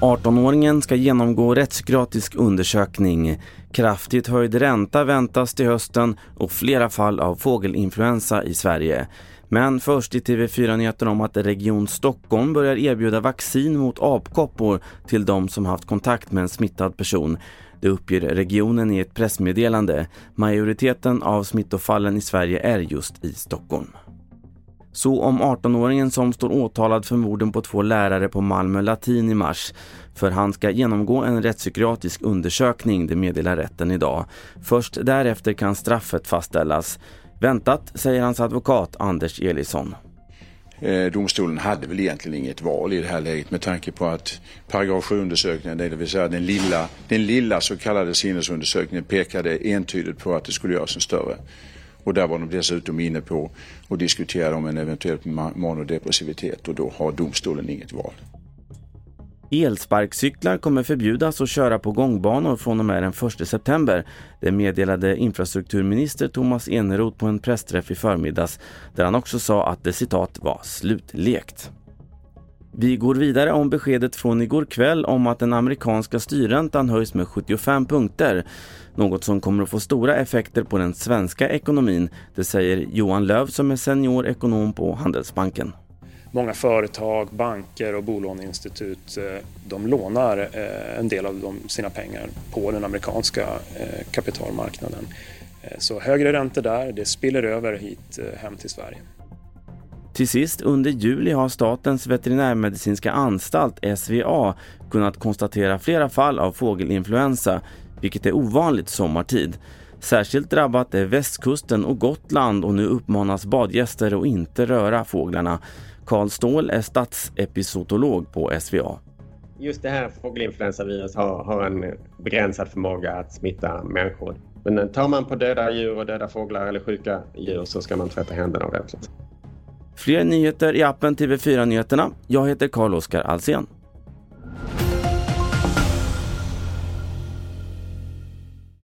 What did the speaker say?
–18-åringen ska genomgå rättspsykiatrisk undersökning. Kraftigt höjd ränta väntas till hösten och flera fall av fågelinfluensa i Sverige. Men först i TV4-nyheter om att Region Stockholm börjar erbjuda vaccin mot apkoppor till de som haft kontakt med en smittad person. Det uppger regionen i ett pressmeddelande. Majoriteten av smittofallen i Sverige är just i Stockholm. Så om 18-åringen som står åtalad för morden på två lärare på Malmö latin i mars. För han ska genomgå en rättspsykiatrisk undersökning, det meddelar rätten idag. Först därefter kan straffet fastställas. Väntat, säger hans advokat Anders Elisson. Eh, domstolen hade väl egentligen inget val i det här läget med tanke på att paragraf 7-undersökningen, det vill säga den lilla, den lilla så kallade sinnesundersökningen pekade entydigt på att det skulle göras en större. Och där var de dessutom inne på att diskutera om en eventuell manodepressivitet och då har domstolen inget val. Elsparkcyklar kommer förbjudas att köra på gångbanor från och med den 1 september. Det meddelade infrastrukturminister Thomas Eneroth på en pressträff i förmiddags där han också sa att det citat var slutlekt. Vi går vidare om beskedet från igår kväll om att den amerikanska styrräntan höjs med 75 punkter. Något som kommer att få stora effekter på den svenska ekonomin, det säger Johan Löv som är senior ekonom på Handelsbanken många företag, banker och bolåneinstitut eh, de lånar eh, en del av sina pengar på den amerikanska eh, kapitalmarknaden. Så högre räntor där, det spiller över hit hem till Sverige. Till sist, under juli har Statens veterinärmedicinska anstalt, SVA, kunnat konstatera flera fall av fågelinfluensa, vilket är ovanligt sommartid. Särskilt drabbat är västkusten och Gotland och nu uppmanas badgäster att inte röra fåglarna. Karl Ståhl är statsepizootolog på SVA. Just det här fågelinfluensavirus har, har en begränsad förmåga att smitta människor. Men tar man på döda djur och döda fåglar eller sjuka djur så ska man tvätta händerna ordentligt. Fler nyheter i appen TV4 Nyheterna. Jag heter Carl-Oskar Alsen.